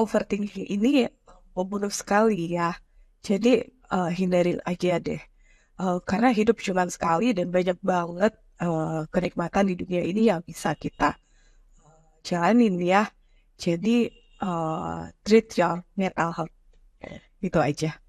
overthinking ini membunuh sekali ya. Jadi uh, hindarin aja deh. Uh, karena hidup cuma sekali dan banyak banget uh, kenikmatan di dunia ini yang bisa kita jalanin ya. Jadi uh, treat your mental health. Itu aja.